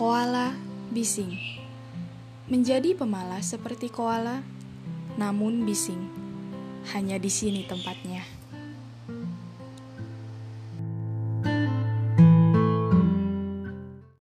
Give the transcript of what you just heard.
Koala bising. Menjadi pemalas seperti koala, namun bising. Hanya di sini tempatnya.